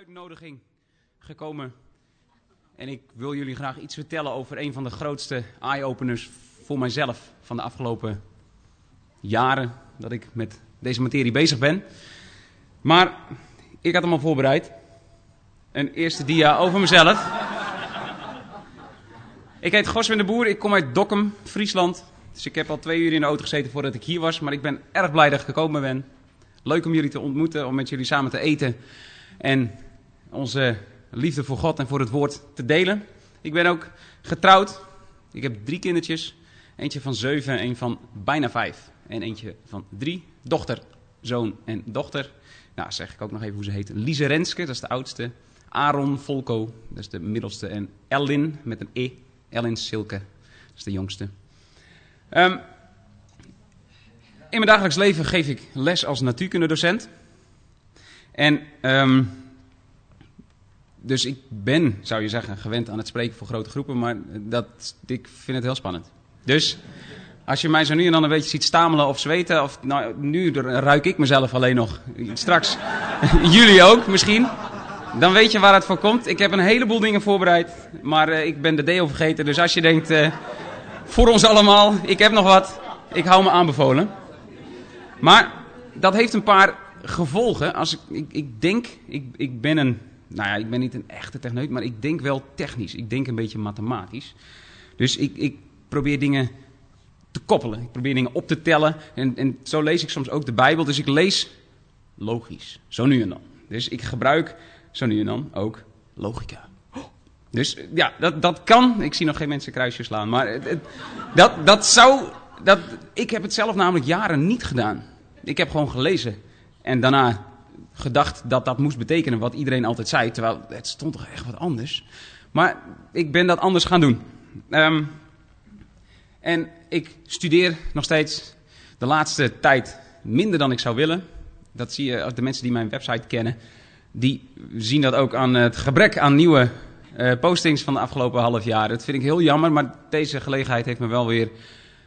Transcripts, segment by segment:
uitnodiging gekomen. En ik wil jullie graag iets vertellen over een van de grootste eye-openers voor mijzelf van de afgelopen jaren dat ik met deze materie bezig ben. Maar ik had hem al voorbereid. Een eerste dia over mezelf. Ik heet Goswin de Boer, ik kom uit Dokkum, Friesland. Dus ik heb al twee uur in de auto gezeten voordat ik hier was. Maar ik ben erg blij dat ik gekomen ben. Leuk om jullie te ontmoeten, om met jullie samen te eten. En onze liefde voor God en voor het woord te delen. Ik ben ook getrouwd. Ik heb drie kindertjes. Eentje van zeven, een van bijna vijf. En eentje van drie. Dochter, zoon en dochter. Nou, zeg ik ook nog even hoe ze heet. Lise Renske, dat is de oudste. Aaron Volko, dat is de middelste. En Ellin, met een E. Ellin Silke, dat is de jongste. Um, in mijn dagelijks leven geef ik les als natuurkundedocent. En um, dus ik ben, zou je zeggen, gewend aan het spreken voor grote groepen, maar dat, ik vind het heel spannend. Dus als je mij zo nu en dan een beetje ziet stamelen of zweten, of nou, nu ruik ik mezelf alleen nog, straks jullie ook misschien, dan weet je waar het voor komt. Ik heb een heleboel dingen voorbereid, maar uh, ik ben de deo vergeten. Dus als je denkt, uh, voor ons allemaal, ik heb nog wat, ik hou me aanbevolen. Maar dat heeft een paar gevolgen. Als ik, ik, ik denk, ik, ik ben een nou ja, ik ben niet een echte techneut, maar ik denk wel technisch. Ik denk een beetje mathematisch. Dus ik, ik probeer dingen te koppelen. Ik probeer dingen op te tellen. En, en zo lees ik soms ook de Bijbel. Dus ik lees logisch. Zo nu en dan. Dus ik gebruik zo nu en dan ook logica. Dus ja, dat, dat kan. Ik zie nog geen mensen kruisjes slaan. Maar dat, dat zou. Dat, ik heb het zelf namelijk jaren niet gedaan. Ik heb gewoon gelezen. En daarna gedacht dat dat moest betekenen wat iedereen altijd zei. Terwijl het stond toch echt wat anders. Maar ik ben dat anders gaan doen. Um, en ik studeer nog steeds de laatste tijd minder dan ik zou willen. Dat zie je, de mensen die mijn website kennen, die zien dat ook aan het gebrek aan nieuwe uh, postings van de afgelopen half jaar. Dat vind ik heel jammer, maar deze gelegenheid heeft me wel weer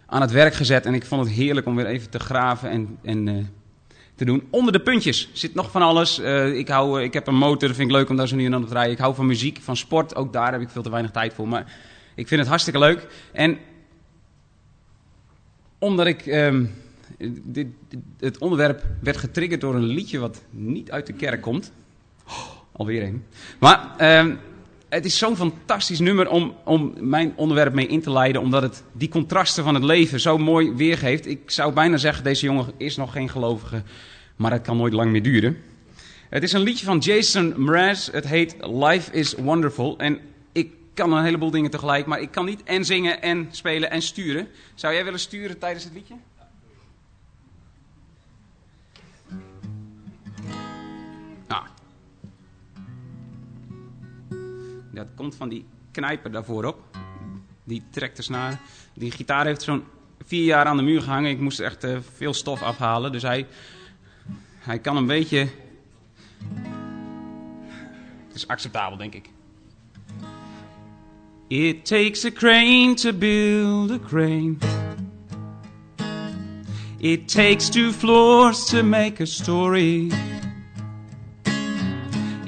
aan het werk gezet. En ik vond het heerlijk om weer even te graven en, en uh, te doen. Onder de puntjes zit nog van alles. Uh, ik, hou, ik heb een motor, vind ik leuk om daar zo nu en dan op te rijden. Ik hou van muziek, van sport, ook daar heb ik veel te weinig tijd voor. Maar ik vind het hartstikke leuk. En omdat ik... Um, dit, het onderwerp werd getriggerd door een liedje wat niet uit de kerk komt. Alweer een. Maar um, het is zo'n fantastisch nummer om, om mijn onderwerp mee in te leiden. Omdat het die contrasten van het leven zo mooi weergeeft. Ik zou bijna zeggen, deze jongen is nog geen gelovige. Maar het kan nooit lang meer duren. Het is een liedje van Jason Mraz. Het heet Life is Wonderful. En ik kan een heleboel dingen tegelijk. Maar ik kan niet en zingen en spelen en sturen. Zou jij willen sturen tijdens het liedje? Dat komt van die knijper daarvoor op. Die trekt de snaar. Die gitaar heeft zo'n vier jaar aan de muur gehangen. Ik moest echt uh, veel stof afhalen. Dus hij, hij kan een beetje... Het is acceptabel, denk ik. It takes a crane to build a crane. It takes two floors to make a story.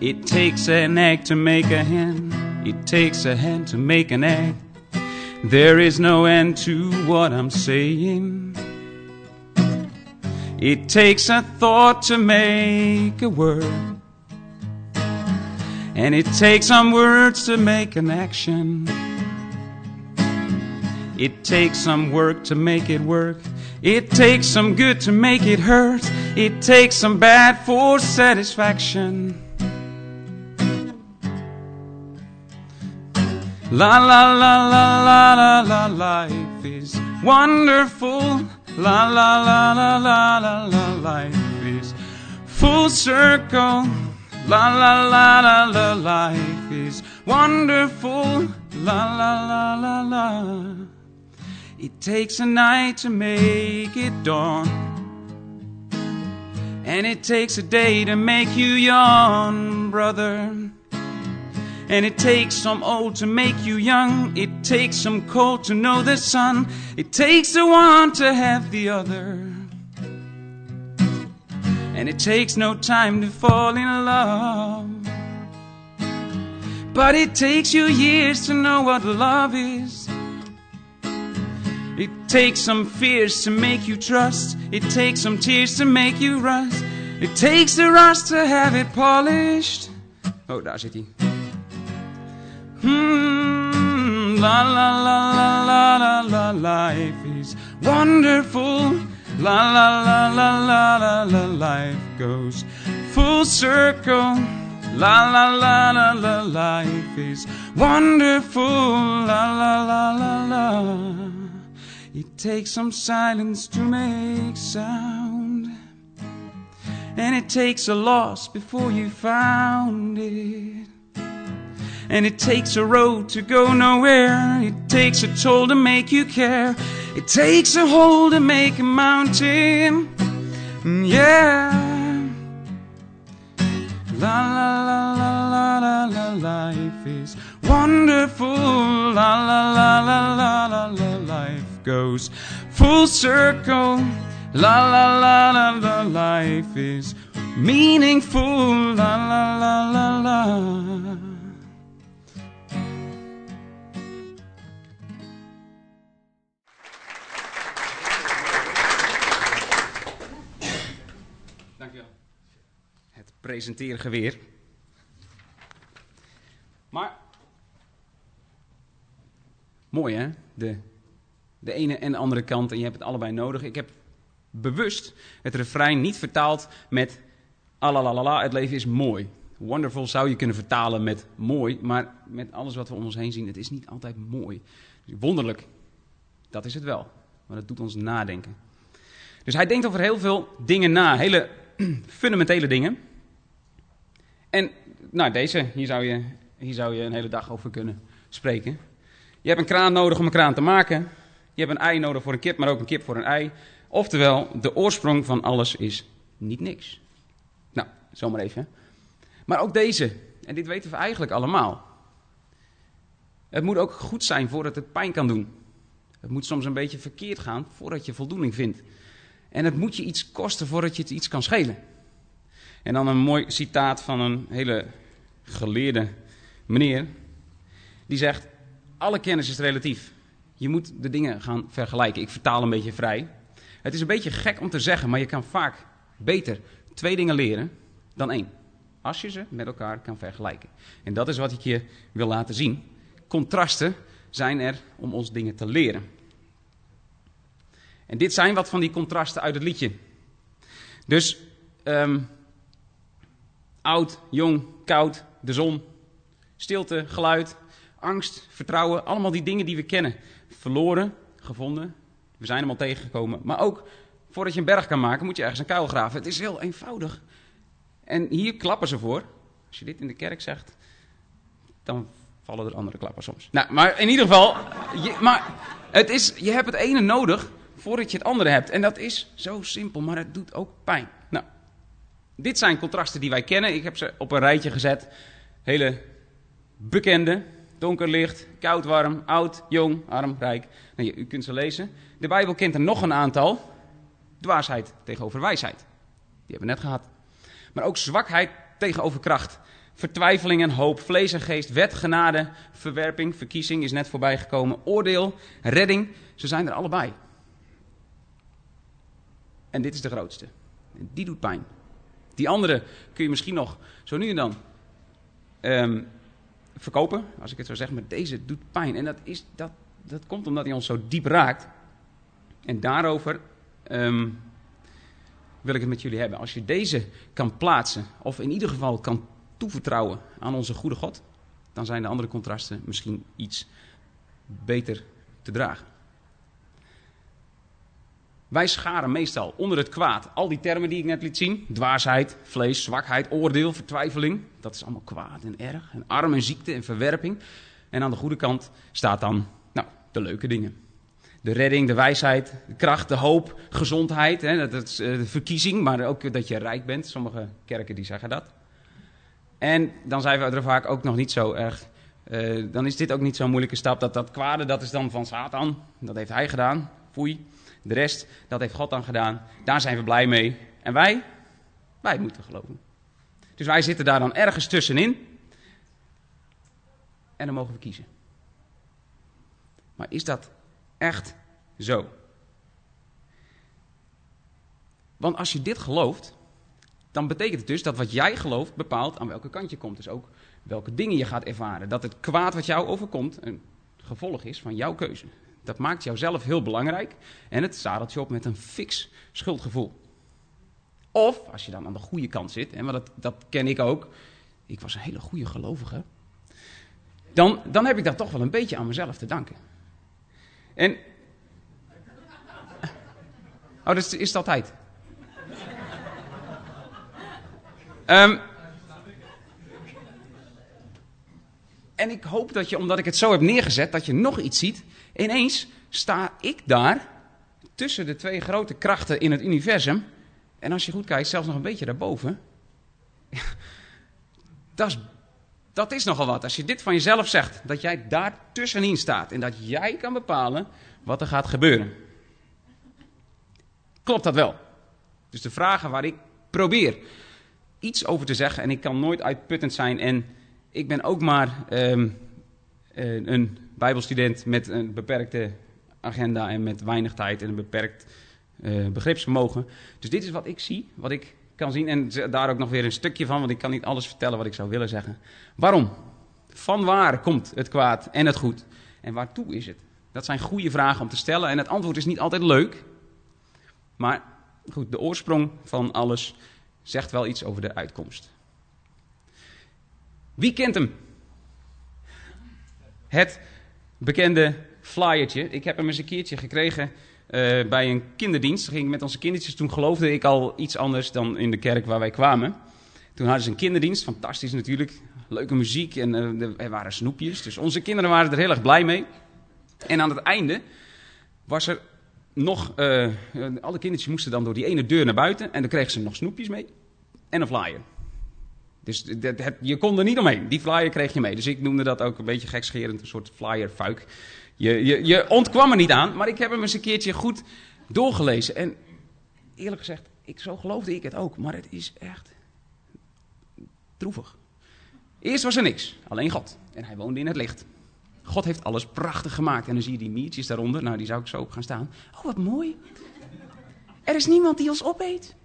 It takes an egg to make a hen. It takes a hen to make an egg. There is no end to what I'm saying. It takes a thought to make a word. And it takes some words to make an action. It takes some work to make it work. It takes some good to make it hurt. It takes some bad for satisfaction. La la la la la la la life is wonderful. La la la la la la la life is full circle. La la la la la life is wonderful. La la la la la. It takes a night to make it dawn. And it takes a day to make you yawn, brother. And it takes some old to make you young. It takes some cold to know the sun. It takes the one to have the other. And it takes no time to fall in love. But it takes you years to know what love is. It takes some fears to make you trust. It takes some tears to make you rust. It takes the rust to have it polished. Oh, daar zit hij. Hmm, la la la la la la la, life is wonderful. La la la la la la la, life goes full circle. La la la la la, life is wonderful. La la la la la. It takes some silence to make sound. And it takes a loss before you found it. And it takes a road to go nowhere. It takes a toll to make you care. It takes a hole to make a mountain. Yeah. La la la la la la la life is wonderful. La la la la la la la life goes full circle. La la la la la life is meaningful. La la la la la. Presenteren geweer. Maar mooi hè, de, de ene en de andere kant en je hebt het allebei nodig. Ik heb bewust het refrein niet vertaald met alalalala, het leven is mooi. Wonderful zou je kunnen vertalen met mooi, maar met alles wat we om ons heen zien, het is niet altijd mooi. Wonderlijk, dat is het wel, maar dat doet ons nadenken. Dus hij denkt over heel veel dingen na, hele fundamentele dingen. En nou, deze, hier zou, je, hier zou je een hele dag over kunnen spreken. Je hebt een kraan nodig om een kraan te maken. Je hebt een ei nodig voor een kip, maar ook een kip voor een ei. Oftewel, de oorsprong van alles is niet niks. Nou, zomaar even. Maar ook deze, en dit weten we eigenlijk allemaal. Het moet ook goed zijn voordat het pijn kan doen. Het moet soms een beetje verkeerd gaan voordat je voldoening vindt. En het moet je iets kosten voordat je het iets kan schelen. En dan een mooi citaat van een hele geleerde meneer. Die zegt, alle kennis is relatief. Je moet de dingen gaan vergelijken. Ik vertaal een beetje vrij. Het is een beetje gek om te zeggen, maar je kan vaak beter twee dingen leren dan één. Als je ze met elkaar kan vergelijken. En dat is wat ik je wil laten zien. Contrasten zijn er om ons dingen te leren. En dit zijn wat van die contrasten uit het liedje. Dus um, oud, jong, koud, de zon, stilte, geluid, angst, vertrouwen. Allemaal die dingen die we kennen. Verloren, gevonden, we zijn hem al tegengekomen. Maar ook voordat je een berg kan maken, moet je ergens een kuil graven. Het is heel eenvoudig. En hier klappen ze voor. Als je dit in de kerk zegt, dan vallen er andere klappen soms. Nou, maar in ieder geval, maar het is, je hebt het ene nodig voordat je het andere hebt. En dat is zo simpel, maar het doet ook pijn. Dit zijn contrasten die wij kennen. Ik heb ze op een rijtje gezet. Hele bekende. Donker licht, koud warm, oud, jong, arm, rijk. Nou, u kunt ze lezen. De Bijbel kent er nog een aantal. Dwaasheid tegenover wijsheid. Die hebben we net gehad. Maar ook zwakheid tegenover kracht. Vertwijfeling en hoop, vlees en geest, wet, genade, verwerping, verkiezing is net voorbij gekomen. Oordeel, redding, ze zijn er allebei. En dit is de grootste. En die doet pijn. Die andere kun je misschien nog zo nu en dan um, verkopen, als ik het zo zeg, maar deze doet pijn. En dat, is, dat, dat komt omdat hij ons zo diep raakt. En daarover um, wil ik het met jullie hebben. Als je deze kan plaatsen, of in ieder geval kan toevertrouwen aan onze goede God, dan zijn de andere contrasten misschien iets beter te dragen. Wij scharen meestal onder het kwaad al die termen die ik net liet zien. Dwaasheid, vlees, zwakheid, oordeel, vertwijfeling. Dat is allemaal kwaad en erg. En arm en ziekte en verwerping. En aan de goede kant staat dan nou, de leuke dingen. De redding, de wijsheid, de kracht, de hoop, gezondheid. Hè, dat is de verkiezing, maar ook dat je rijk bent. Sommige kerken die zeggen dat. En dan zijn we er vaak ook nog niet zo erg... Uh, dan is dit ook niet zo'n moeilijke stap. Dat dat kwade, dat is dan van Satan. Dat heeft hij gedaan. Foei. De rest, dat heeft God dan gedaan. Daar zijn we blij mee. En wij? Wij moeten geloven. Dus wij zitten daar dan ergens tussenin. en dan mogen we kiezen. Maar is dat echt zo? Want als je dit gelooft, dan betekent het dus dat wat jij gelooft bepaalt aan welke kant je komt. Dus ook welke dingen je gaat ervaren. Dat het kwaad wat jou overkomt een gevolg is van jouw keuze. Dat maakt jouzelf heel belangrijk en het zadelt je op met een fix schuldgevoel. Of, als je dan aan de goede kant zit, en dat, dat ken ik ook, ik was een hele goede gelovige, dan, dan heb ik dat toch wel een beetje aan mezelf te danken. En. Oh, dat is, is het altijd. Um, en ik hoop dat je, omdat ik het zo heb neergezet, dat je nog iets ziet. Ineens sta ik daar tussen de twee grote krachten in het universum. En als je goed kijkt, zelfs nog een beetje daarboven. dat, is, dat is nogal wat. Als je dit van jezelf zegt, dat jij daar tussenin staat en dat jij kan bepalen wat er gaat gebeuren. Klopt dat wel? Dus de vragen waar ik probeer iets over te zeggen, en ik kan nooit uitputtend zijn. En ik ben ook maar um, een Bijbelstudent met een beperkte agenda en met weinig tijd en een beperkt uh, begripsvermogen. Dus dit is wat ik zie, wat ik kan zien. En daar ook nog weer een stukje van, want ik kan niet alles vertellen wat ik zou willen zeggen. Waarom? Van waar komt het kwaad en het goed? En waartoe is het? Dat zijn goede vragen om te stellen. En het antwoord is niet altijd leuk. Maar goed, de oorsprong van alles zegt wel iets over de uitkomst. Wie kent hem? Het bekende flyertje. Ik heb hem eens een keertje gekregen uh, bij een kinderdienst. Ging met onze kindertjes. Toen geloofde ik al iets anders dan in de kerk waar wij kwamen. Toen hadden ze een kinderdienst. Fantastisch natuurlijk. Leuke muziek en uh, er waren snoepjes. Dus onze kinderen waren er heel erg blij mee. En aan het einde was er nog, uh, alle kindertjes moesten dan door die ene deur naar buiten en dan kregen ze nog snoepjes mee en een flyer. Dus dat, je kon er niet omheen. Die flyer kreeg je mee. Dus ik noemde dat ook een beetje gekscherend, een soort flyerfuik. Je, je, je ontkwam er niet aan, maar ik heb hem eens een keertje goed doorgelezen. En eerlijk gezegd, ik, zo geloofde ik het ook, maar het is echt droevig. Eerst was er niks, alleen God. En hij woonde in het licht. God heeft alles prachtig gemaakt. En dan zie je die miertjes daaronder. Nou, die zou ik zo op gaan staan. Oh, wat mooi. Er is niemand die ons opeet.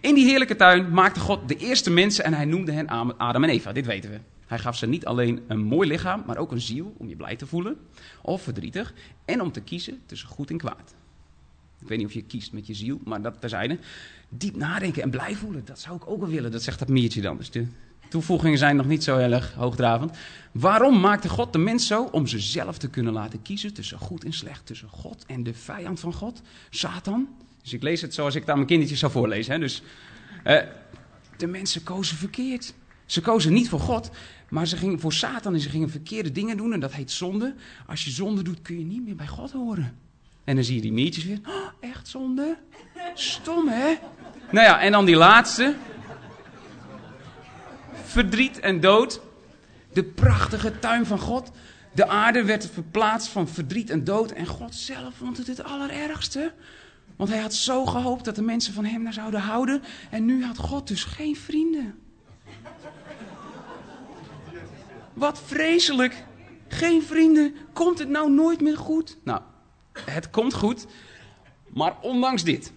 In die heerlijke tuin maakte God de eerste mensen en hij noemde hen Adam en Eva. Dit weten we. Hij gaf ze niet alleen een mooi lichaam, maar ook een ziel om je blij te voelen of verdrietig. En om te kiezen tussen goed en kwaad. Ik weet niet of je kiest met je ziel, maar dat terzijde. Diep nadenken en blij voelen, dat zou ik ook wel willen. Dat zegt dat miertje dan. Dus de toevoegingen zijn nog niet zo heel erg hoogdravend. Waarom maakte God de mens zo? Om ze zelf te kunnen laten kiezen tussen goed en slecht. Tussen God en de vijand van God, Satan. Dus ik lees het zoals ik het aan mijn kindertjes zou voorlezen. Hè. Dus uh, de mensen kozen verkeerd. Ze kozen niet voor God, maar ze gingen voor Satan en ze gingen verkeerde dingen doen. En dat heet zonde. Als je zonde doet, kun je niet meer bij God horen. En dan zie je die meertjes weer. Oh, echt zonde? Stom, hè? Nou ja, en dan die laatste verdriet en dood. De prachtige tuin van God. De aarde werd verplaatst van verdriet en dood. En God zelf vond het het allerergste. Want hij had zo gehoopt dat de mensen van hem naar zouden houden. En nu had God dus geen vrienden. Wat vreselijk. Geen vrienden. Komt het nou nooit meer goed? Nou, het komt goed. Maar ondanks dit.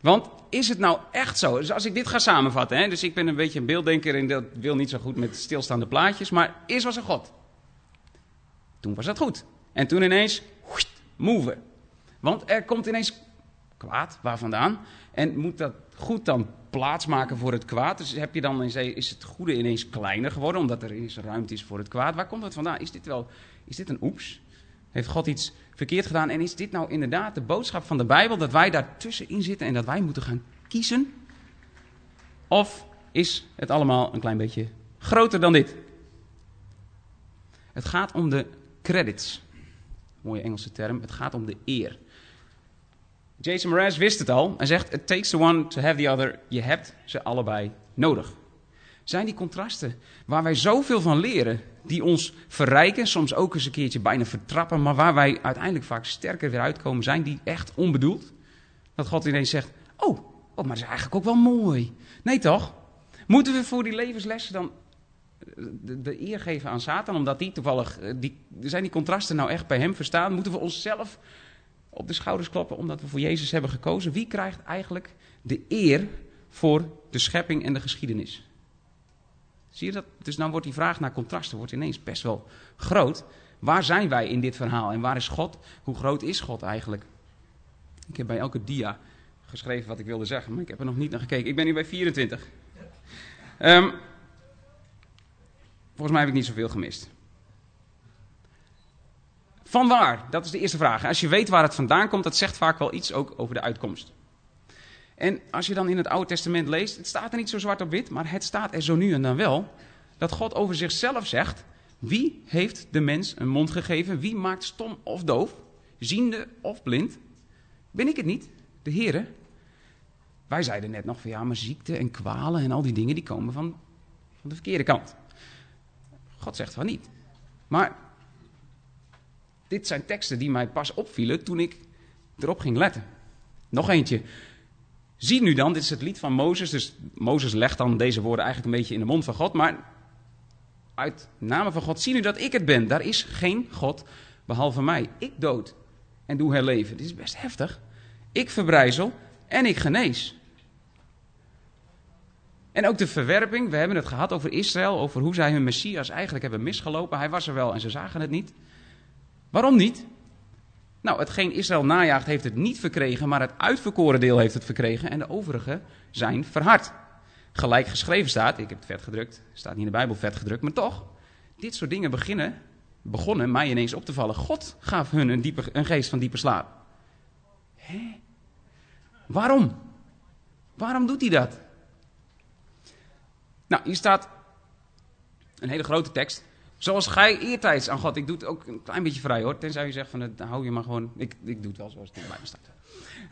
Want is het nou echt zo? Dus als ik dit ga samenvatten, hè, dus ik ben een beetje een beelddenker en dat wil niet zo goed met stilstaande plaatjes, maar eerst was er God. Toen was dat goed. En toen ineens, move. Want er komt ineens kwaad, waar vandaan? En moet dat goed dan plaatsmaken voor het kwaad? Dus heb je dan, is het goede ineens kleiner geworden, omdat er ineens ruimte is voor het kwaad? Waar komt dat vandaan? Is dit wel, is dit een oeps? Heeft God iets verkeerd gedaan? En is dit nou inderdaad de boodschap van de Bijbel, dat wij daar tussenin zitten en dat wij moeten gaan kiezen? Of is het allemaal een klein beetje groter dan dit? Het gaat om de credits. Mooie Engelse term. Het gaat om de eer. Jason Mraz wist het al. Hij zegt: It takes the one to have the other. Je hebt ze allebei nodig. Zijn die contrasten waar wij zoveel van leren, die ons verrijken, soms ook eens een keertje bijna vertrappen, maar waar wij uiteindelijk vaak sterker weer uitkomen, zijn die echt onbedoeld? Dat God ineens zegt: Oh, oh maar dat is eigenlijk ook wel mooi. Nee toch? Moeten we voor die levenslessen dan de, de eer geven aan Satan, omdat die toevallig, eh, die, zijn die contrasten nou echt bij hem verstaan? Moeten we onszelf op de schouders kloppen omdat we voor Jezus hebben gekozen? Wie krijgt eigenlijk de eer voor de schepping en de geschiedenis? Zie je dat? Dus dan wordt die vraag naar contrasten wordt ineens best wel groot. Waar zijn wij in dit verhaal en waar is God? Hoe groot is God eigenlijk? Ik heb bij elke dia geschreven wat ik wilde zeggen, maar ik heb er nog niet naar gekeken. Ik ben nu bij 24. Um, volgens mij heb ik niet zoveel gemist. Van waar? Dat is de eerste vraag. Als je weet waar het vandaan komt, dat zegt vaak wel iets ook over de uitkomst. En als je dan in het Oude Testament leest, het staat er niet zo zwart op wit, maar het staat er zo nu en dan wel, dat God over zichzelf zegt, wie heeft de mens een mond gegeven? Wie maakt stom of doof? Ziende of blind? Ben ik het niet? De Heere? Wij zeiden net nog van ja, maar ziekte en kwalen en al die dingen die komen van, van de verkeerde kant. God zegt van niet. Maar dit zijn teksten die mij pas opvielen toen ik erop ging letten. Nog eentje. Zie nu dan, dit is het lied van Mozes. Dus Mozes legt dan deze woorden eigenlijk een beetje in de mond van God. Maar uit namen van God, zie nu dat ik het ben. Daar is geen God behalve mij. Ik dood en doe herleven. Dit is best heftig. Ik verbrijzel en ik genees. En ook de verwerping, we hebben het gehad over Israël, over hoe zij hun Messias eigenlijk hebben misgelopen. Hij was er wel en ze zagen het niet. Waarom niet? Nou, hetgeen Israël najaagt heeft het niet verkregen, maar het uitverkoren deel heeft het verkregen en de overige zijn verhard. Gelijk geschreven staat, ik heb het vet gedrukt, staat niet in de Bijbel vet gedrukt, maar toch, dit soort dingen beginnen, begonnen mij ineens op te vallen. God gaf hun een, diepe, een geest van diepe slaap. Hé? Waarom? Waarom doet hij dat? Nou, hier staat een hele grote tekst. Zoals gij eertijds aan God. Ik doe het ook een klein beetje vrij hoor. Tenzij je zegt van het hou je maar gewoon. Ik, ik doe het wel zoals het in de staat.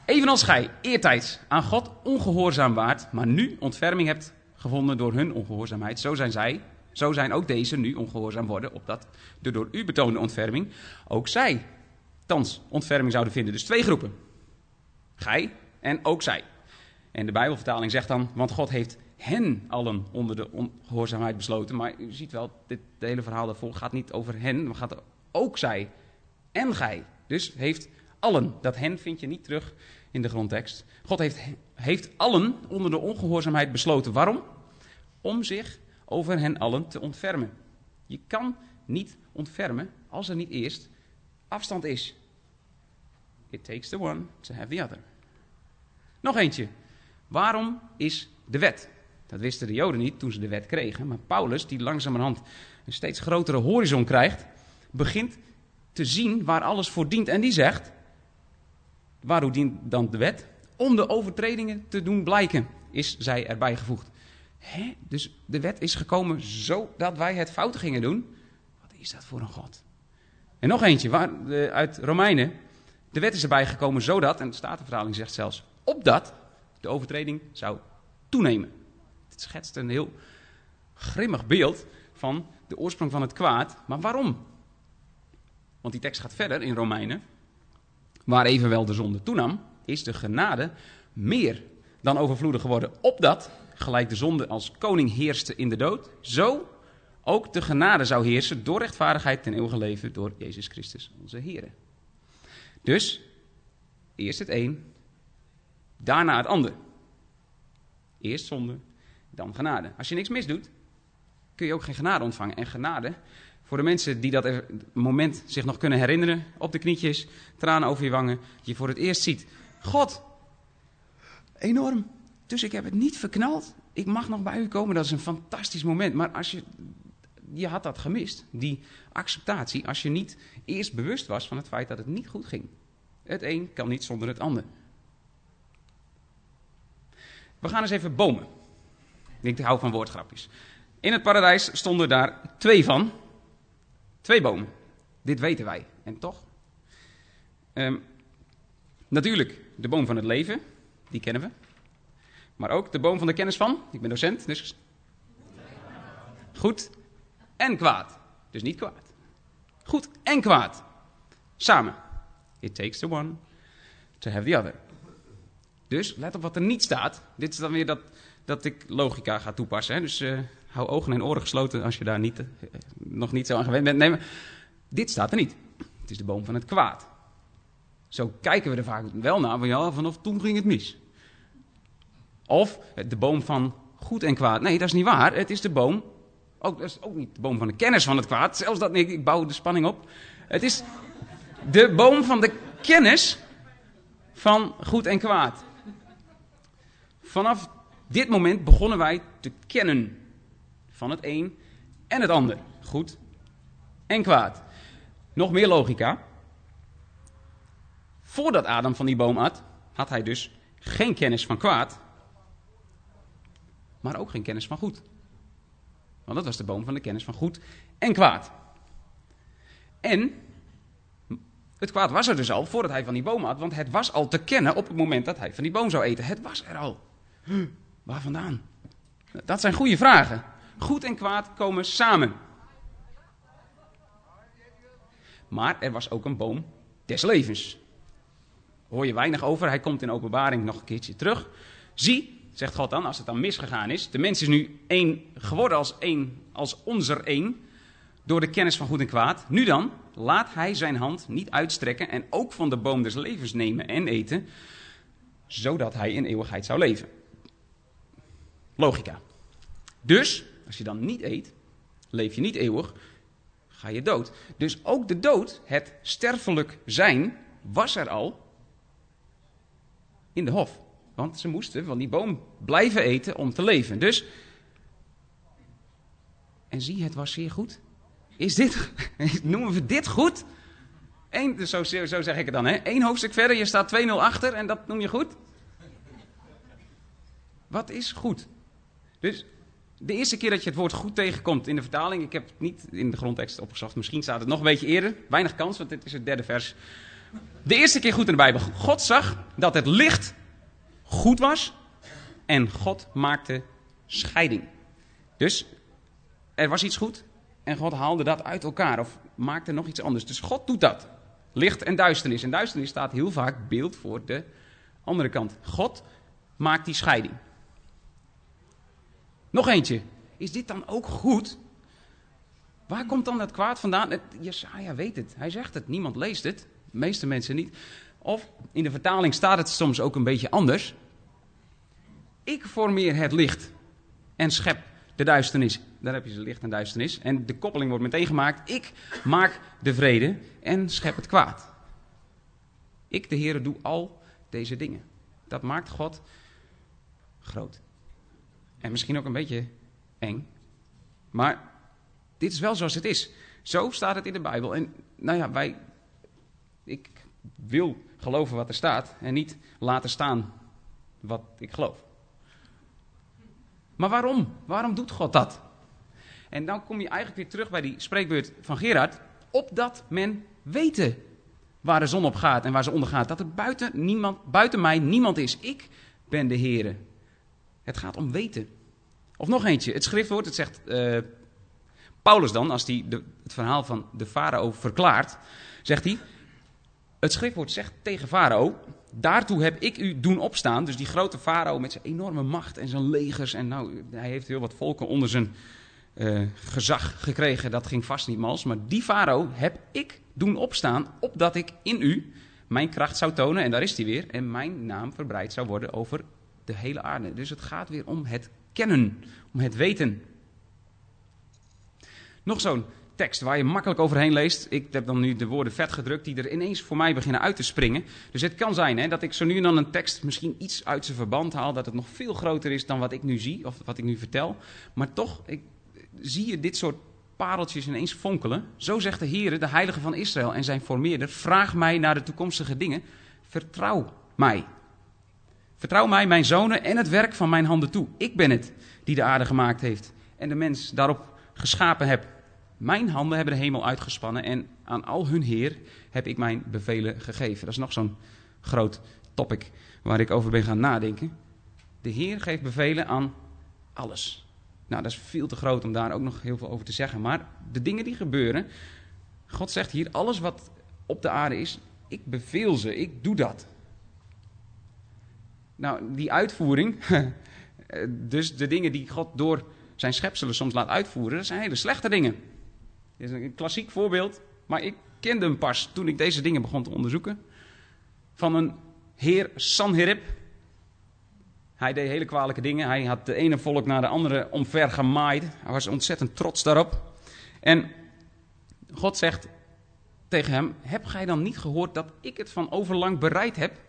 Evenals gij eertijds aan God ongehoorzaam waart. Maar nu ontferming hebt gevonden door hun ongehoorzaamheid. Zo zijn zij. Zo zijn ook deze nu ongehoorzaam worden. Opdat de door u betoonde ontferming ook zij thans ontferming zouden vinden. Dus twee groepen. Gij en ook zij. En de Bijbelvertaling zegt dan, want God heeft hen allen onder de ongehoorzaamheid besloten. Maar u ziet wel, dit hele verhaal daarvoor gaat niet over hen, maar gaat ook zij en gij. Dus heeft allen. Dat hen vind je niet terug in de grondtekst. God heeft, heeft allen onder de ongehoorzaamheid besloten. Waarom? Om zich over hen allen te ontfermen. Je kan niet ontfermen als er niet eerst afstand is. It takes the one to have the other. Nog eentje. Waarom is de wet? Dat wisten de Joden niet toen ze de wet kregen. Maar Paulus, die langzamerhand een steeds grotere horizon krijgt, begint te zien waar alles voor dient. En die zegt: Waarom dient dan de wet? Om de overtredingen te doen blijken, is zij erbij gevoegd. Dus de wet is gekomen zodat wij het fout gingen doen. Wat is dat voor een God? En nog eentje waar, uit Romeinen. De wet is erbij gekomen zodat, en de Statenvertaling zegt zelfs, opdat de overtreding zou toenemen. Het schetst een heel grimmig beeld van de oorsprong van het kwaad. Maar waarom? Want die tekst gaat verder in Romeinen. Waar evenwel de zonde toenam, is de genade meer dan overvloedig geworden. Opdat, gelijk de zonde als koning heerste in de dood, zo ook de genade zou heersen door rechtvaardigheid ten eeuwige leven door Jezus Christus onze Heer. Dus, eerst het een, daarna het ander. Eerst zonde, dan genade. Als je niks misdoet, kun je ook geen genade ontvangen. En genade, voor de mensen die dat moment zich nog kunnen herinneren, op de knietjes, tranen over je wangen, je voor het eerst ziet, God, enorm. Dus ik heb het niet verknald. Ik mag nog bij u komen, dat is een fantastisch moment. Maar als je, je had dat gemist, die acceptatie, als je niet eerst bewust was van het feit dat het niet goed ging. Het een kan niet zonder het ander. We gaan eens even bomen. Ik hou van woordgrapjes. In het paradijs stonden daar twee van. Twee bomen. Dit weten wij. En toch? Um, natuurlijk, de boom van het leven. Die kennen we. Maar ook de boom van de kennis van. Ik ben docent, dus. Goed en kwaad. Dus niet kwaad. Goed en kwaad. Samen. It takes the one to have the other. Dus let op wat er niet staat. Dit is dan weer dat dat ik logica ga toepassen. Hè? Dus uh, hou ogen en oren gesloten als je daar niet, eh, nog niet zo aan gewend bent. Nee, dit staat er niet. Het is de boom van het kwaad. Zo kijken we er vaak wel naar, van ja, vanaf toen ging het mis. Of de boom van goed en kwaad. Nee, dat is niet waar. Het is de boom, ook, dat is ook niet de boom van de kennis van het kwaad. Zelfs dat, nee, ik bouw de spanning op. Het is de boom van de kennis van goed en kwaad. Vanaf dit moment begonnen wij te kennen van het een en het ander. Goed en kwaad. Nog meer logica. Voordat Adam van die boom at, had hij dus geen kennis van kwaad, maar ook geen kennis van goed. Want dat was de boom van de kennis van goed en kwaad. En het kwaad was er dus al voordat hij van die boom had, want het was al te kennen op het moment dat hij van die boom zou eten. Het was er al. Waar vandaan? Dat zijn goede vragen. Goed en kwaad komen samen. Maar er was ook een boom des levens. Hoor je weinig over. Hij komt in openbaring nog een keertje terug. Zie, zegt God dan, als het dan misgegaan is. De mens is nu één geworden als één, als onze één. Door de kennis van goed en kwaad. Nu dan, laat hij zijn hand niet uitstrekken en ook van de boom des levens nemen en eten. Zodat hij in eeuwigheid zou leven. Logica. Dus, als je dan niet eet, leef je niet eeuwig, ga je dood. Dus ook de dood, het sterfelijk zijn, was er al in de hof. Want ze moesten van die boom blijven eten om te leven. Dus, en zie, het was zeer goed. Is dit, noemen we dit goed? Eén, dus zo, zo zeg ik het dan, hè? Eén hoofdstuk verder, je staat 2-0 achter en dat noem je goed? Wat is goed? Dus de eerste keer dat je het woord goed tegenkomt in de vertaling, ik heb het niet in de grondtekst opgezocht, misschien staat het nog een beetje eerder, weinig kans, want dit is het derde vers. De eerste keer goed in de Bijbel. God zag dat het licht goed was en God maakte scheiding. Dus er was iets goed en God haalde dat uit elkaar of maakte nog iets anders. Dus God doet dat. Licht en duisternis. En duisternis staat heel vaak beeld voor de andere kant. God maakt die scheiding. Nog eentje. Is dit dan ook goed? Waar komt dan dat kwaad vandaan? Jesaja weet het. Hij zegt het. Niemand leest het. De meeste mensen niet. Of in de vertaling staat het soms ook een beetje anders. Ik formeer het licht en schep de duisternis. Daar heb je ze licht en duisternis. En de koppeling wordt meteen gemaakt. Ik maak de vrede en schep het kwaad. Ik, de Heer, doe al deze dingen. Dat maakt God groot. En misschien ook een beetje eng. Maar dit is wel zoals het is. Zo staat het in de Bijbel. En nou ja, wij. Ik wil geloven wat er staat en niet laten staan wat ik geloof. Maar waarom? Waarom doet God dat? En dan kom je eigenlijk weer terug bij die spreekbeurt van Gerard. Opdat men weten waar de zon op gaat en waar ze ondergaat. Dat er buiten, niemand, buiten mij niemand is. Ik ben de Heere. Het gaat om weten. Of nog eentje. Het schriftwoord, het zegt uh, Paulus dan, als hij het verhaal van de farao verklaart, zegt hij... Het schriftwoord zegt tegen farao, daartoe heb ik u doen opstaan. Dus die grote farao met zijn enorme macht en zijn legers. En nou, hij heeft heel wat volken onder zijn uh, gezag gekregen. Dat ging vast niet mals. Maar die farao heb ik doen opstaan, opdat ik in u mijn kracht zou tonen. En daar is hij weer. En mijn naam verbreid zou worden over de hele aarde. Dus het gaat weer om het kennen, om het weten. Nog zo'n tekst waar je makkelijk overheen leest. Ik heb dan nu de woorden vet gedrukt die er ineens voor mij beginnen uit te springen. Dus het kan zijn hè, dat ik zo nu en dan een tekst misschien iets uit zijn verband haal. Dat het nog veel groter is dan wat ik nu zie of wat ik nu vertel. Maar toch ik, zie je dit soort pareltjes ineens fonkelen. Zo zegt de Heer, de Heilige van Israël en zijn formeerder. Vraag mij naar de toekomstige dingen. Vertrouw mij. Vertrouw mij, mijn zonen en het werk van mijn handen toe. Ik ben het die de aarde gemaakt heeft en de mens daarop geschapen heb. Mijn handen hebben de hemel uitgespannen en aan al hun Heer heb ik mijn bevelen gegeven. Dat is nog zo'n groot topic waar ik over ben gaan nadenken. De Heer geeft bevelen aan alles. Nou, dat is veel te groot om daar ook nog heel veel over te zeggen. Maar de dingen die gebeuren, God zegt hier, alles wat op de aarde is, ik beveel ze, ik doe dat. Nou, die uitvoering, dus de dingen die God door zijn schepselen soms laat uitvoeren, dat zijn hele slechte dingen. Dit is een klassiek voorbeeld, maar ik kende hem pas toen ik deze dingen begon te onderzoeken. Van een heer Sanherib. Hij deed hele kwalijke dingen. Hij had de ene volk naar de andere omver gemaaid. Hij was ontzettend trots daarop. En God zegt tegen hem: Heb gij dan niet gehoord dat ik het van overlang bereid heb?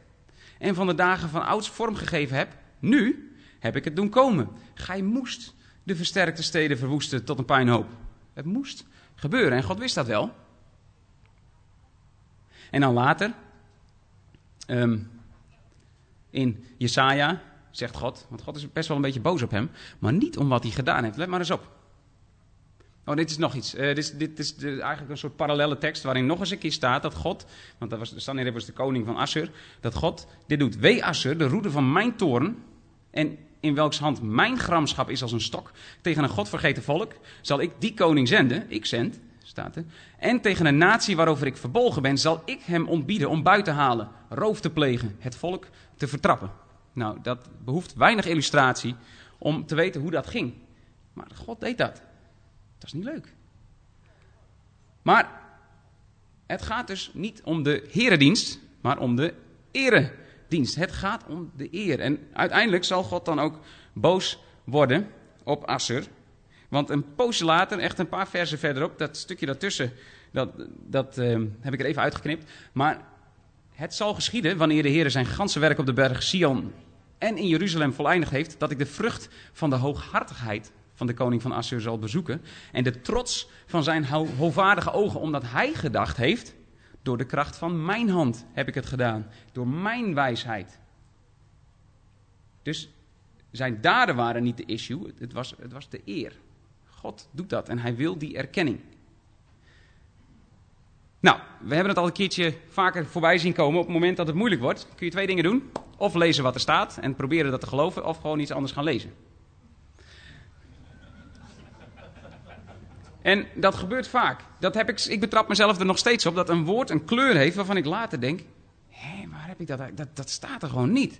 En van de dagen van ouds vorm gegeven heb? Nu heb ik het doen komen. Gij moest de versterkte steden verwoesten tot een puinhoop. Het moest gebeuren en God wist dat wel. En dan later, ehm, in Jesaja, zegt God, want God is best wel een beetje boos op hem, maar niet om wat hij gedaan heeft. Let maar eens op. Oh, dit is nog iets. Uh, dit is, dit is eigenlijk een soort parallele tekst waarin nog eens een keer staat dat God, want dat was, Sanherib was de koning van Assur, dat God dit doet. Wee Assur, de roede van mijn toren, en in welks hand mijn gramschap is als een stok, tegen een godvergeten volk, zal ik die koning zenden, ik zend, staat er, en tegen een natie waarover ik verbolgen ben, zal ik hem ontbieden om buiten te halen, roof te plegen, het volk te vertrappen. Nou, dat behoeft weinig illustratie om te weten hoe dat ging. Maar God deed dat. Dat is niet leuk. Maar het gaat dus niet om de heredienst, maar om de eredienst. Het gaat om de eer. En uiteindelijk zal God dan ook boos worden op Assur. Want een poosje later, echt een paar versen verderop, dat stukje daartussen, dat, dat uh, heb ik er even uitgeknipt. Maar het zal geschieden wanneer de Heer zijn ganse werk op de berg Sion en in Jeruzalem voleindigd heeft, dat ik de vrucht van de hooghartigheid van de koning van Assur zal bezoeken. En de trots van zijn hoogwaardige ogen, omdat hij gedacht heeft, door de kracht van mijn hand heb ik het gedaan, door mijn wijsheid. Dus zijn daden waren niet de issue, het was, het was de eer. God doet dat en hij wil die erkenning. Nou, we hebben het al een keertje vaker voorbij zien komen. Op het moment dat het moeilijk wordt, kun je twee dingen doen. Of lezen wat er staat en proberen dat te geloven, of gewoon iets anders gaan lezen. En dat gebeurt vaak. Dat heb ik, ik betrap mezelf er nog steeds op dat een woord een kleur heeft waarvan ik later denk: hé, waar heb ik dat, dat? Dat staat er gewoon niet.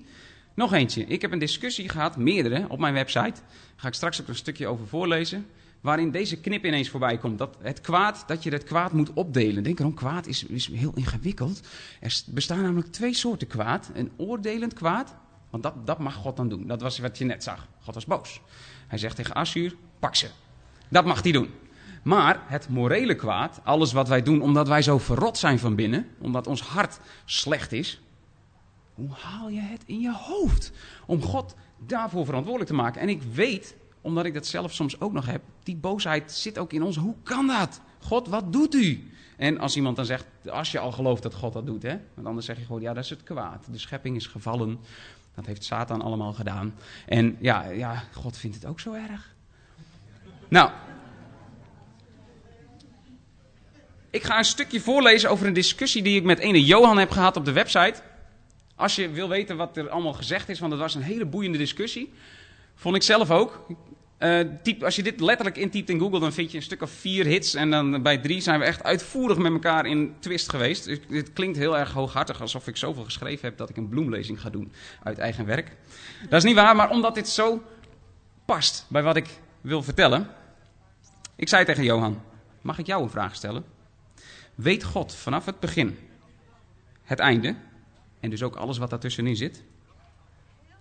Nog eentje. Ik heb een discussie gehad, meerdere, op mijn website. Daar ga ik straks ook een stukje over voorlezen. Waarin deze knip ineens voorbij komt. Dat het kwaad, dat je het kwaad moet opdelen. Denk erom, kwaad is, is heel ingewikkeld. Er bestaan namelijk twee soorten kwaad. Een oordelend kwaad. Want dat, dat mag God dan doen. Dat was wat je net zag. God was boos. Hij zegt tegen Assuur, pak ze. Dat mag hij doen. Maar het morele kwaad, alles wat wij doen omdat wij zo verrot zijn van binnen, omdat ons hart slecht is, hoe haal je het in je hoofd om God daarvoor verantwoordelijk te maken? En ik weet, omdat ik dat zelf soms ook nog heb, die boosheid zit ook in ons. Hoe kan dat? God, wat doet u? En als iemand dan zegt, als je al gelooft dat God dat doet, hè? Want anders zeg je gewoon, ja, dat is het kwaad. De schepping is gevallen. Dat heeft Satan allemaal gedaan. En ja, ja God vindt het ook zo erg. Nou, Ik ga een stukje voorlezen over een discussie die ik met ene Johan heb gehad op de website. Als je wil weten wat er allemaal gezegd is, want het was een hele boeiende discussie. Vond ik zelf ook. Typ, als je dit letterlijk intypt in Google, dan vind je een stuk of vier hits. En dan bij drie zijn we echt uitvoerig met elkaar in twist geweest. Dit klinkt heel erg hooghartig, alsof ik zoveel geschreven heb dat ik een bloemlezing ga doen uit eigen werk. Dat is niet waar, maar omdat dit zo past bij wat ik wil vertellen. Ik zei tegen Johan, mag ik jou een vraag stellen? Weet God vanaf het begin het einde en dus ook alles wat daartussenin zit.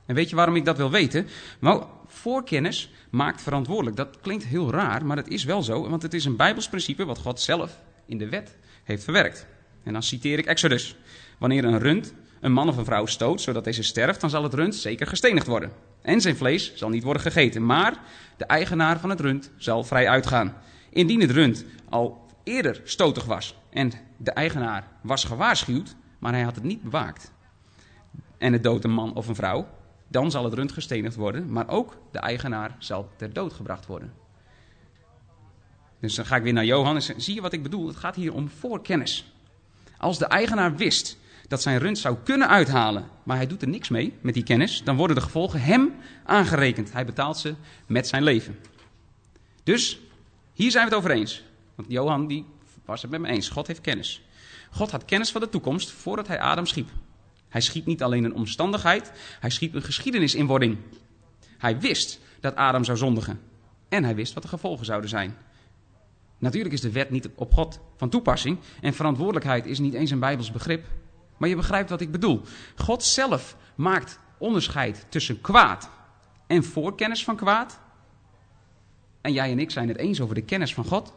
En weet je waarom ik dat wil weten? Nou, voorkennis maakt verantwoordelijk. Dat klinkt heel raar, maar het is wel zo, want het is een Bijbels principe wat God zelf in de wet heeft verwerkt. En dan citeer ik Exodus. Wanneer een rund een man of een vrouw stoot, zodat deze sterft, dan zal het rund zeker gestenigd worden. En zijn vlees zal niet worden gegeten, maar de eigenaar van het rund zal vrij uitgaan. Indien het rund al eerder stotig was en de eigenaar was gewaarschuwd, maar hij had het niet bewaakt. En het doodt een man of een vrouw, dan zal het rund gestenigd worden, maar ook de eigenaar zal ter dood gebracht worden. Dus dan ga ik weer naar Johan en zie je wat ik bedoel? Het gaat hier om voorkennis. Als de eigenaar wist dat zijn rund zou kunnen uithalen, maar hij doet er niks mee met die kennis, dan worden de gevolgen hem aangerekend. Hij betaalt ze met zijn leven. Dus hier zijn we het over eens. Want Johan die was het met me eens. God heeft kennis. God had kennis van de toekomst voordat hij Adam schiep. Hij schiep niet alleen een omstandigheid, hij schiep een geschiedenisinwording. Hij wist dat Adam zou zondigen. En hij wist wat de gevolgen zouden zijn. Natuurlijk is de wet niet op God van toepassing en verantwoordelijkheid is niet eens een Bijbels begrip. Maar je begrijpt wat ik bedoel. God zelf maakt onderscheid tussen kwaad en voorkennis van kwaad. En jij en ik zijn het eens over de kennis van God.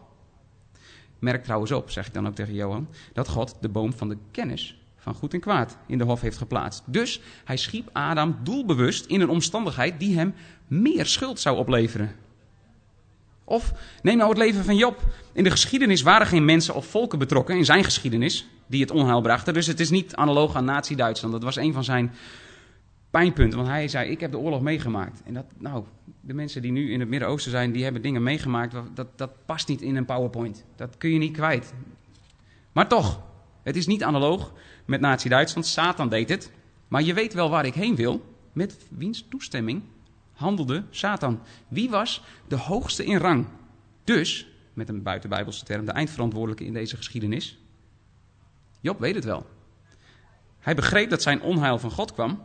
Merk trouwens op, zeg ik dan ook tegen Johan, dat God de boom van de kennis van goed en kwaad in de hof heeft geplaatst. Dus hij schiep Adam doelbewust in een omstandigheid die hem meer schuld zou opleveren. Of neem nou het leven van Job. In de geschiedenis waren geen mensen of volken betrokken, in zijn geschiedenis, die het onheil brachten. Dus het is niet analoog aan Nazi-Duitsland. Dat was een van zijn pijnpunten. Want hij zei, ik heb de oorlog meegemaakt. En dat, nou, de mensen die nu in het Midden-Oosten zijn, die hebben dingen meegemaakt. Dat, dat past niet in een PowerPoint. Dat kun je niet kwijt. Maar toch, het is niet analoog met Nazi-Duitsland. Satan deed het. Maar je weet wel waar ik heen wil. Met wiens toestemming handelde Satan? Wie was de hoogste in rang? Dus, met een buitenbijbelse term, de eindverantwoordelijke in deze geschiedenis. Job weet het wel. Hij begreep dat zijn onheil van God kwam.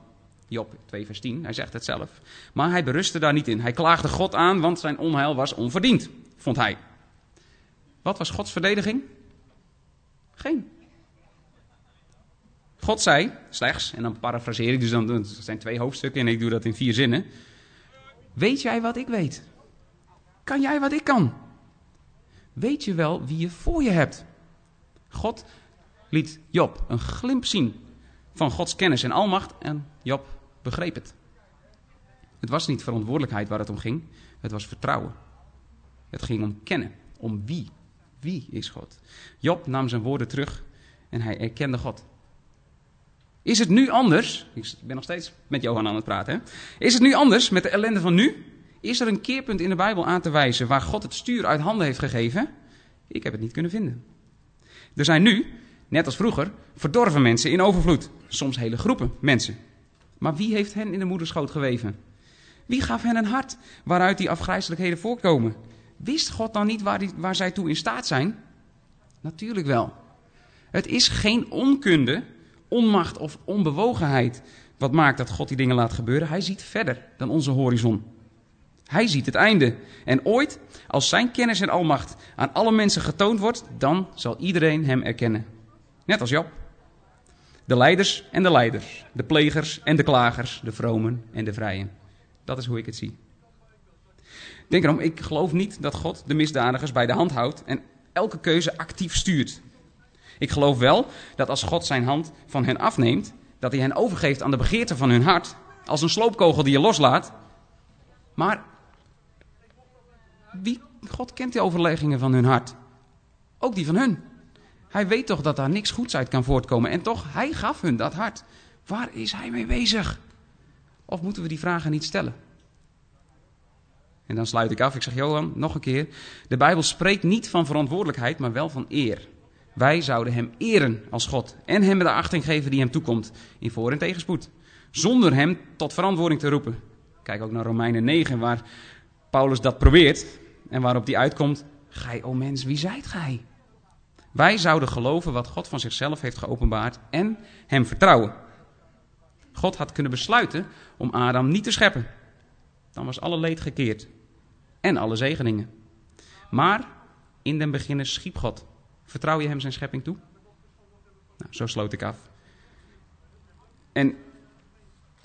Job 2 vers 10, hij zegt het zelf. Maar hij berustte daar niet in. Hij klaagde God aan, want zijn onheil was onverdiend, vond hij. Wat was Gods verdediging? Geen. God zei slechts, en dan parafraseer ik, dus dan, zijn twee hoofdstukken en ik doe dat in vier zinnen. Weet jij wat ik weet? Kan jij wat ik kan? Weet je wel wie je voor je hebt? God liet Job een glimp zien van Gods kennis en almacht en Job begreep het. Het was niet verantwoordelijkheid waar het om ging, het was vertrouwen. Het ging om kennen, om wie. Wie is God? Job nam zijn woorden terug en hij erkende God. Is het nu anders? Ik ben nog steeds met Johan aan het praten. Is het nu anders met de ellende van nu? Is er een keerpunt in de Bijbel aan te wijzen waar God het stuur uit handen heeft gegeven? Ik heb het niet kunnen vinden. Er zijn nu, net als vroeger, verdorven mensen in overvloed. Soms hele groepen mensen. Maar wie heeft hen in de moederschoot geweven? Wie gaf hen een hart waaruit die afgrijzelijkheden voorkomen? Wist God dan niet waar, die, waar zij toe in staat zijn? Natuurlijk wel. Het is geen onkunde onmacht of onbewogenheid wat maakt dat God die dingen laat gebeuren. Hij ziet verder dan onze horizon. Hij ziet het einde. En ooit, als zijn kennis en almacht aan alle mensen getoond wordt, dan zal iedereen hem erkennen. Net als Job. De leiders en de leiders, de plegers en de klagers, de vromen en de vrijen. Dat is hoe ik het zie. Denk erom, ik geloof niet dat God de misdadigers bij de hand houdt en elke keuze actief stuurt. Ik geloof wel dat als God zijn hand van hen afneemt, dat hij hen overgeeft aan de begeerte van hun hart, als een sloopkogel die je loslaat. Maar wie, God kent die overleggingen van hun hart. Ook die van hun. Hij weet toch dat daar niks goeds uit kan voortkomen. En toch, hij gaf hun dat hart. Waar is hij mee bezig? Of moeten we die vragen niet stellen? En dan sluit ik af. Ik zeg, Johan, nog een keer. De Bijbel spreekt niet van verantwoordelijkheid, maar wel van eer. Wij zouden hem eren als God en hem de achting geven die hem toekomt in voor- en tegenspoed. Zonder hem tot verantwoording te roepen. Kijk ook naar Romeinen 9 waar Paulus dat probeert en waarop die uitkomt. Gij, o mens, wie zijt gij? Wij zouden geloven wat God van zichzelf heeft geopenbaard en hem vertrouwen. God had kunnen besluiten om Adam niet te scheppen. Dan was alle leed gekeerd en alle zegeningen. Maar in den beginnen schiep God Vertrouw je hem zijn schepping toe? Nou, zo sloot ik af. En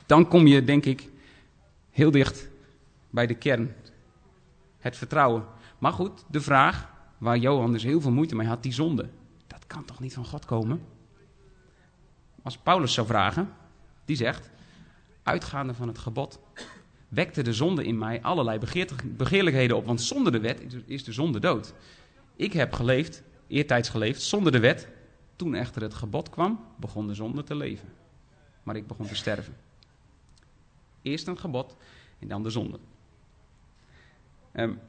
dan kom je, denk ik, heel dicht bij de kern. Het vertrouwen. Maar goed, de vraag waar Johan dus heel veel moeite mee had, die zonde. Dat kan toch niet van God komen? Als Paulus zou vragen, die zegt, uitgaande van het gebod, wekte de zonde in mij allerlei begeerlijkheden op. Want zonder de wet is de zonde dood. Ik heb geleefd eertijds geleefd zonder de wet. Toen echter het gebod kwam, begon de zonde te leven. Maar ik begon te sterven. Eerst een gebod en dan de zonde. Um,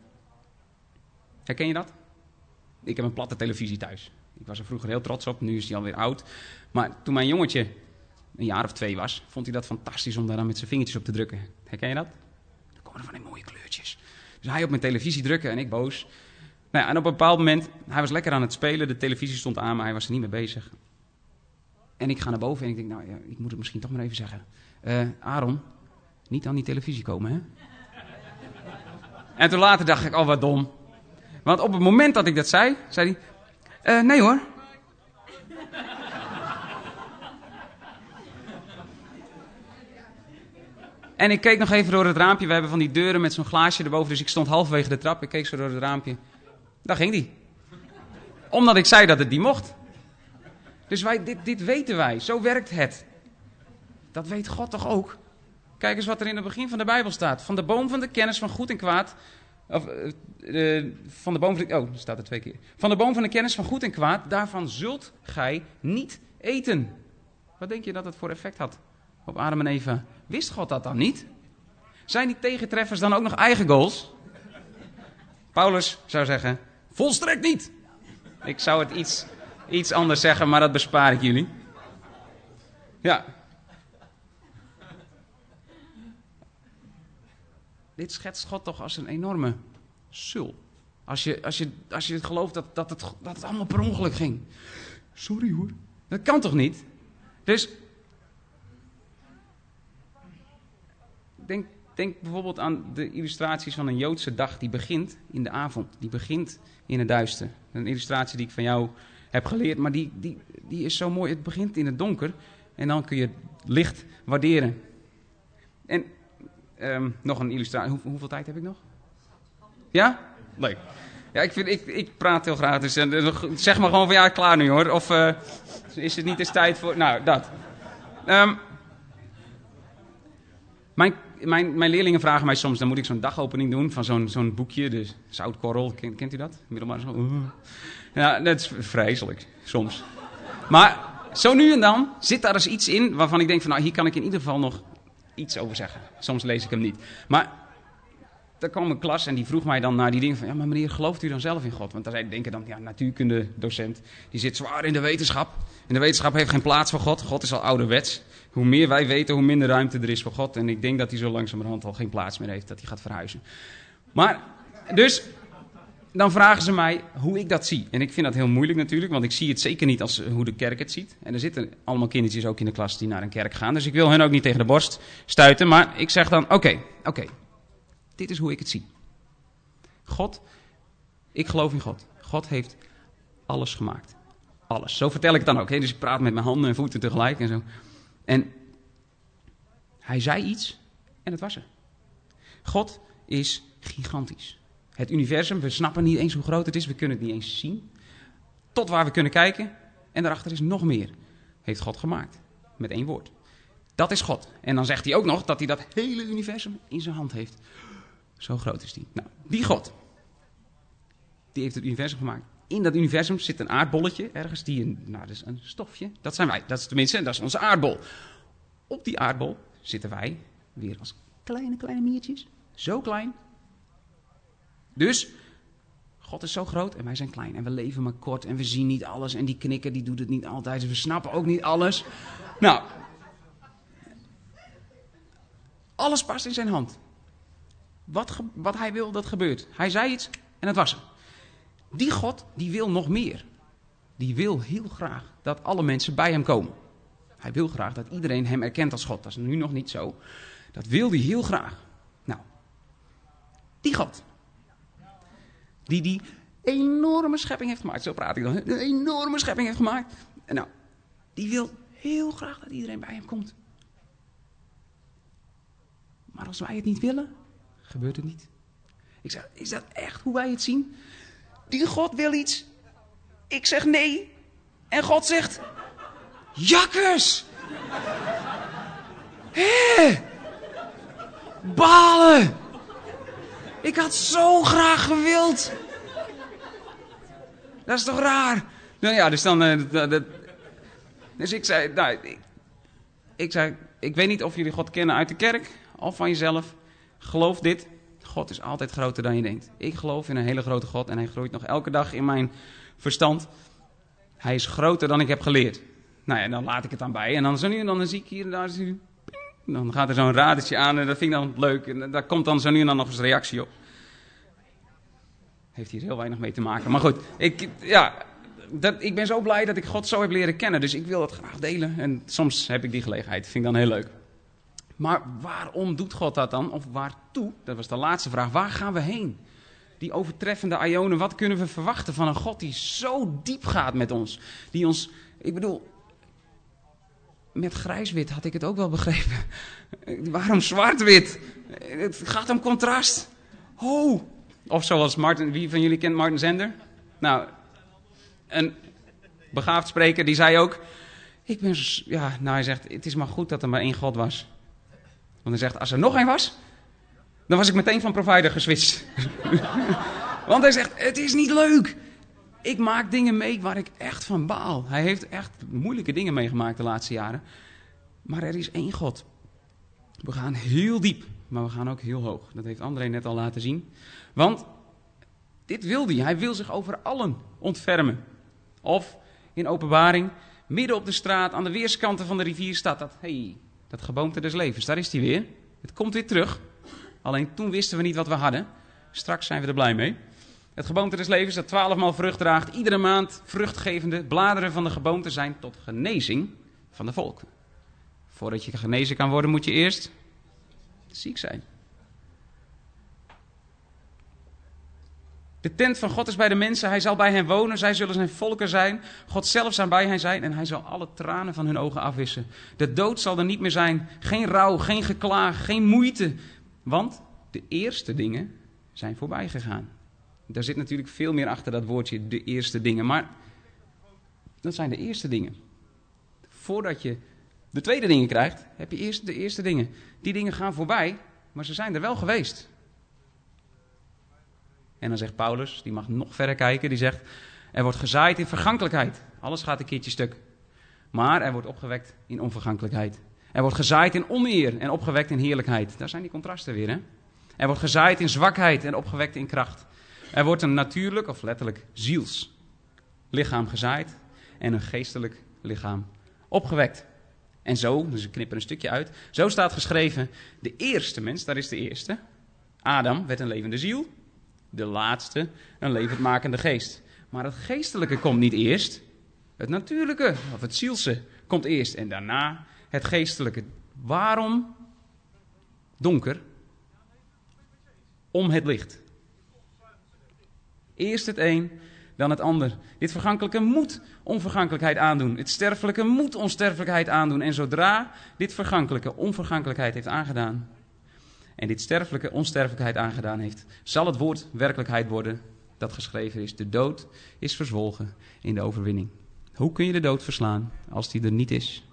herken je dat? Ik heb een platte televisie thuis. Ik was er vroeger heel trots op, nu is hij alweer oud. Maar toen mijn jongetje een jaar of twee was, vond hij dat fantastisch om daar dan met zijn vingertjes op te drukken. Herken je dat? Dan komen er van die mooie kleurtjes. Dus hij op mijn televisie drukken en ik boos. Nou ja, en op een bepaald moment, hij was lekker aan het spelen, de televisie stond aan, maar hij was er niet mee bezig. En ik ga naar boven en ik denk, nou ja, ik moet het misschien toch maar even zeggen. Uh, Aaron, niet aan die televisie komen, hè? En toen later dacht ik, oh wat dom. Want op het moment dat ik dat zei, zei hij, uh, nee hoor. En ik keek nog even door het raampje. We hebben van die deuren met zo'n glaasje erboven. Dus ik stond halverwege de trap. Ik keek zo door het raampje. Daar ging die. Omdat ik zei dat het die mocht. Dus wij, dit, dit weten wij. Zo werkt het. Dat weet God toch ook? Kijk eens wat er in het begin van de Bijbel staat. Van de boom van de kennis van goed en kwaad. Of, uh, van de boom van de, oh, staat er twee keer. Van de boom van de kennis van goed en kwaad. Daarvan zult gij niet eten. Wat denk je dat het voor effect had op Adam en Eva? Wist God dat dan niet? Zijn die tegentreffers dan ook nog eigen goals? Paulus zou zeggen: volstrekt niet. Ik zou het iets, iets anders zeggen, maar dat bespaar ik jullie. Ja, dit schetst God toch als een enorme sul. Als je, als je, als je gelooft dat, dat, het, dat het allemaal per ongeluk ging. Sorry hoor. Dat kan toch niet? Dus. Denk, denk bijvoorbeeld aan de illustraties van een Joodse dag die begint in de avond. Die begint in het duister. Een illustratie die ik van jou heb geleerd, maar die, die, die is zo mooi. Het begint in het donker en dan kun je het licht waarderen. En Um, nog een illustratie. hoeveel tijd heb ik nog? Ja? Leuk. Ja, ik, vind, ik, ik praat heel graag. Dus uh, zeg maar gewoon van ja, klaar nu hoor. Of uh, is het niet eens tijd voor. Nou, dat. Um, mijn, mijn, mijn leerlingen vragen mij soms, dan moet ik zo'n dagopening doen van zo'n zo'n boekje, de Zoutkorrel, kent, kent u dat? Middelbaar zo. Ja, dat is vreselijk, soms. Maar zo nu en dan zit daar eens iets in waarvan ik denk van nou, hier kan ik in ieder geval nog iets over zeggen. Soms lees ik hem niet. Maar er kwam een klas en die vroeg mij dan naar die dingen van... ja, maar meneer, gelooft u dan zelf in God? Want dan zei denken dan, ja, natuurkunde docent, die zit zwaar in de wetenschap. En de wetenschap heeft geen plaats voor God. God is al ouderwets. Hoe meer wij weten, hoe minder ruimte er is voor God. En ik denk dat hij zo langzamerhand al geen plaats meer heeft, dat hij gaat verhuizen. Maar, dus, dan vragen ze mij hoe ik dat zie. En ik vind dat heel moeilijk natuurlijk, want ik zie het zeker niet als hoe de kerk het ziet. En er zitten allemaal kindertjes ook in de klas die naar een kerk gaan. Dus ik wil hen ook niet tegen de borst stuiten. Maar ik zeg dan, oké, oké, dit is hoe ik het zie. God, ik geloof in God. God heeft alles gemaakt. Alles. Zo vertel ik het dan ook. Hè? Dus ik praat met mijn handen en voeten tegelijk en zo. En hij zei iets en het was er. God is gigantisch. Het universum, we snappen niet eens hoe groot het is, we kunnen het niet eens zien. Tot waar we kunnen kijken. En daarachter is nog meer. Heeft God gemaakt. Met één woord. Dat is God. En dan zegt hij ook nog dat hij dat hele universum in zijn hand heeft. Zo groot is die. Nou, die God. Die heeft het universum gemaakt. In dat universum zit een aardbolletje ergens. Die een, nou, dat is een stofje. Dat zijn wij. Dat is tenminste, dat is onze aardbol. Op die aardbol zitten wij weer als kleine, kleine miertjes. Zo klein dus, God is zo groot en wij zijn klein en we leven maar kort en we zien niet alles. En die knikker die doet het niet altijd, dus we snappen ook niet alles. Nou, alles past in zijn hand. Wat, wat hij wil, dat gebeurt. Hij zei iets en het was er. Die God, die wil nog meer. Die wil heel graag dat alle mensen bij hem komen. Hij wil graag dat iedereen hem erkent als God. Dat is nu nog niet zo. Dat wil hij heel graag. Nou, die God, die die enorme schepping heeft gemaakt. Zo praat ik dan. Een enorme schepping heeft gemaakt. En nou, die wil heel graag dat iedereen bij hem komt. Maar als wij het niet willen, gebeurt het niet. Ik zeg, is dat echt hoe wij het zien? Die God wil iets. Ik zeg nee. En God zegt, jakkers. Hé. Balen. Ik had zo graag gewild. Dat is toch raar? Nou ja, dus dan... Uh, dus ik zei, nou, ik, zei, ik weet niet of jullie God kennen uit de kerk of van jezelf. Geloof dit. God is altijd groter dan je denkt. Ik geloof in een hele grote God en hij groeit nog elke dag in mijn verstand. Hij is groter dan ik heb geleerd. Nou ja, dan laat ik het dan bij. En dan zo nu en dan, zie ik hier en daar... Dan gaat er zo'n radertje aan en dat vind ik dan leuk. En daar komt dan zo nu en dan nog eens reactie op. Heeft hier heel weinig mee te maken. Maar goed, ik, ja, dat, ik ben zo blij dat ik God zo heb leren kennen. Dus ik wil dat graag delen. En soms heb ik die gelegenheid. Vind ik dan heel leuk. Maar waarom doet God dat dan? Of waartoe? Dat was de laatste vraag. Waar gaan we heen? Die overtreffende Ionen, wat kunnen we verwachten van een God die zo diep gaat met ons? Die ons, ik bedoel, met grijs-wit had ik het ook wel begrepen. Waarom zwart-wit? Het gaat om contrast. Oh. Of zoals Martin, wie van jullie kent Martin Zender? Nou, een begaafd spreker die zei ook: Ik ben, ja, nou hij zegt, het is maar goed dat er maar één God was. Want hij zegt, als er nog één was, dan was ik meteen van provider geswitcht. Want hij zegt, het is niet leuk. Ik maak dingen mee waar ik echt van baal. Hij heeft echt moeilijke dingen meegemaakt de laatste jaren. Maar er is één God. We gaan heel diep, maar we gaan ook heel hoog. Dat heeft André net al laten zien. Want dit wil hij. Hij wil zich over allen ontfermen. Of in openbaring, midden op de straat, aan de weerskanten van de rivier staat dat. hey, dat geboomte des levens, daar is hij weer. Het komt weer terug. Alleen toen wisten we niet wat we hadden. Straks zijn we er blij mee. Het geboomte des levens dat twaalfmaal vrucht draagt, iedere maand vruchtgevende bladeren van de geboomte zijn tot genezing van de volken. Voordat je genezen kan worden, moet je eerst ziek zijn. De tent van God is bij de mensen, hij zal bij hen wonen, zij zullen zijn volken zijn. God zelf zal bij hen zijn en hij zal alle tranen van hun ogen afwissen. De dood zal er niet meer zijn, geen rouw, geen geklaag, geen moeite. Want de eerste dingen zijn voorbij gegaan. Daar zit natuurlijk veel meer achter dat woordje, de eerste dingen. Maar dat zijn de eerste dingen. Voordat je de tweede dingen krijgt, heb je eerst de eerste dingen. Die dingen gaan voorbij, maar ze zijn er wel geweest. En dan zegt Paulus, die mag nog verder kijken, die zegt: Er wordt gezaaid in vergankelijkheid. Alles gaat een keertje stuk. Maar er wordt opgewekt in onvergankelijkheid. Er wordt gezaaid in oneer en opgewekt in heerlijkheid. Daar zijn die contrasten weer, hè? Er wordt gezaaid in zwakheid en opgewekt in kracht. Er wordt een natuurlijk, of letterlijk ziels, lichaam gezaaid en een geestelijk lichaam opgewekt. En zo, dus ik knip er een stukje uit, zo staat geschreven, de eerste mens, daar is de eerste, Adam, werd een levende ziel, de laatste een levendmakende geest. Maar het geestelijke komt niet eerst. Het natuurlijke, of het zielse, komt eerst. En daarna het geestelijke. Waarom donker? Om het licht. Eerst het een, dan het ander. Dit vergankelijke moet onvergankelijkheid aandoen. Het sterfelijke moet onsterfelijkheid aandoen. En zodra dit vergankelijke onvergankelijkheid heeft aangedaan, en dit sterfelijke onsterfelijkheid aangedaan heeft, zal het woord werkelijkheid worden dat geschreven is. De dood is verzwolgen in de overwinning. Hoe kun je de dood verslaan als die er niet is?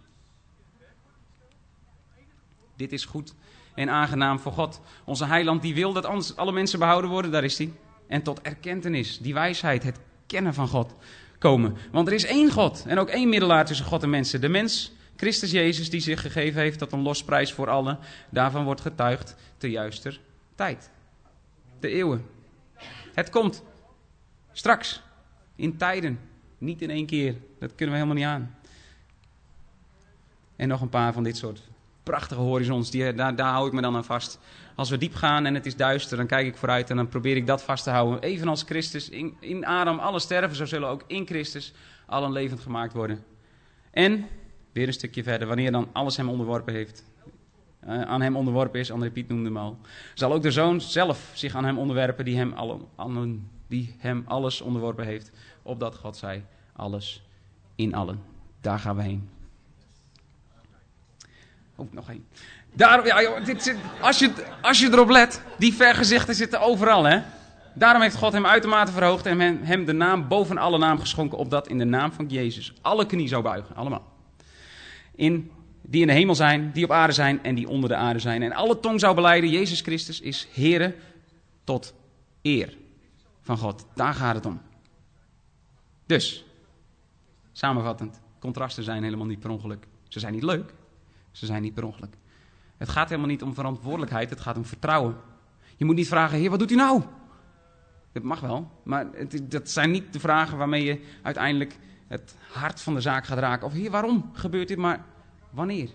Dit is goed en aangenaam voor God. Onze heiland die wil dat alle mensen behouden worden, daar is hij. En tot erkentenis, die wijsheid, het kennen van God komen. Want er is één God en ook één middelaar tussen God en mensen. De mens Christus Jezus die zich gegeven heeft tot een losprijs voor allen, daarvan wordt getuigd te juister tijd. De eeuwen. Het komt. Straks. In tijden. Niet in één keer. Dat kunnen we helemaal niet aan. En nog een paar van dit soort prachtige horizons. Die, daar, daar hou ik me dan aan vast. Als we diep gaan en het is duister, dan kijk ik vooruit en dan probeer ik dat vast te houden. Evenals Christus in, in Adam alle sterven, zo zullen ook in Christus allen levend gemaakt worden. En Weer een stukje verder, wanneer dan alles hem onderworpen heeft. Aan hem onderworpen is, André Piet noemde hem al. Zal ook de zoon zelf zich aan hem onderwerpen die hem, alle, die hem alles onderworpen heeft. Opdat God zij alles in allen. Daar gaan we heen. Oh, nog één. Daar, ja, dit zit, als, je, als je erop let, die vergezichten zitten overal, hè. Daarom heeft God hem uitermate verhoogd en hem de naam boven alle naam geschonken, opdat in de naam van Jezus alle knie zou buigen, allemaal in, die in de hemel zijn, die op aarde zijn en die onder de aarde zijn. En alle tong zou beleiden, Jezus Christus is Heere tot eer van God. Daar gaat het om. Dus, samenvattend, contrasten zijn helemaal niet per ongeluk. Ze zijn niet leuk, ze zijn niet per ongeluk. Het gaat helemaal niet om verantwoordelijkheid, het gaat om vertrouwen. Je moet niet vragen, heer, wat doet u nou? Dat mag wel, maar het, dat zijn niet de vragen waarmee je uiteindelijk het hart van de zaak gaat raken. Of hier, waarom gebeurt dit? Maar wanneer?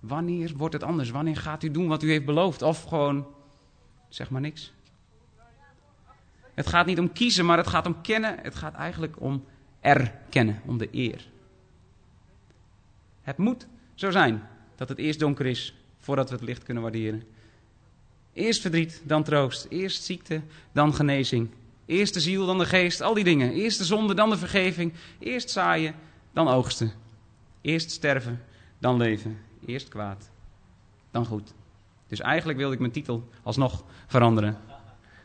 Wanneer wordt het anders? Wanneer gaat u doen wat u heeft beloofd? Of gewoon, zeg maar niks. Het gaat niet om kiezen, maar het gaat om kennen. Het gaat eigenlijk om erkennen, om de eer. Het moet zo zijn dat het eerst donker is voordat we het licht kunnen waarderen. Eerst verdriet, dan troost. Eerst ziekte, dan genezing. Eerst de ziel, dan de geest. Al die dingen. Eerst de zonde, dan de vergeving. Eerst zaaien, dan oogsten. Eerst sterven, dan leven. Eerst kwaad, dan goed. Dus eigenlijk wilde ik mijn titel alsnog veranderen.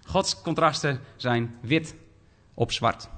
Gods contrasten zijn wit op zwart.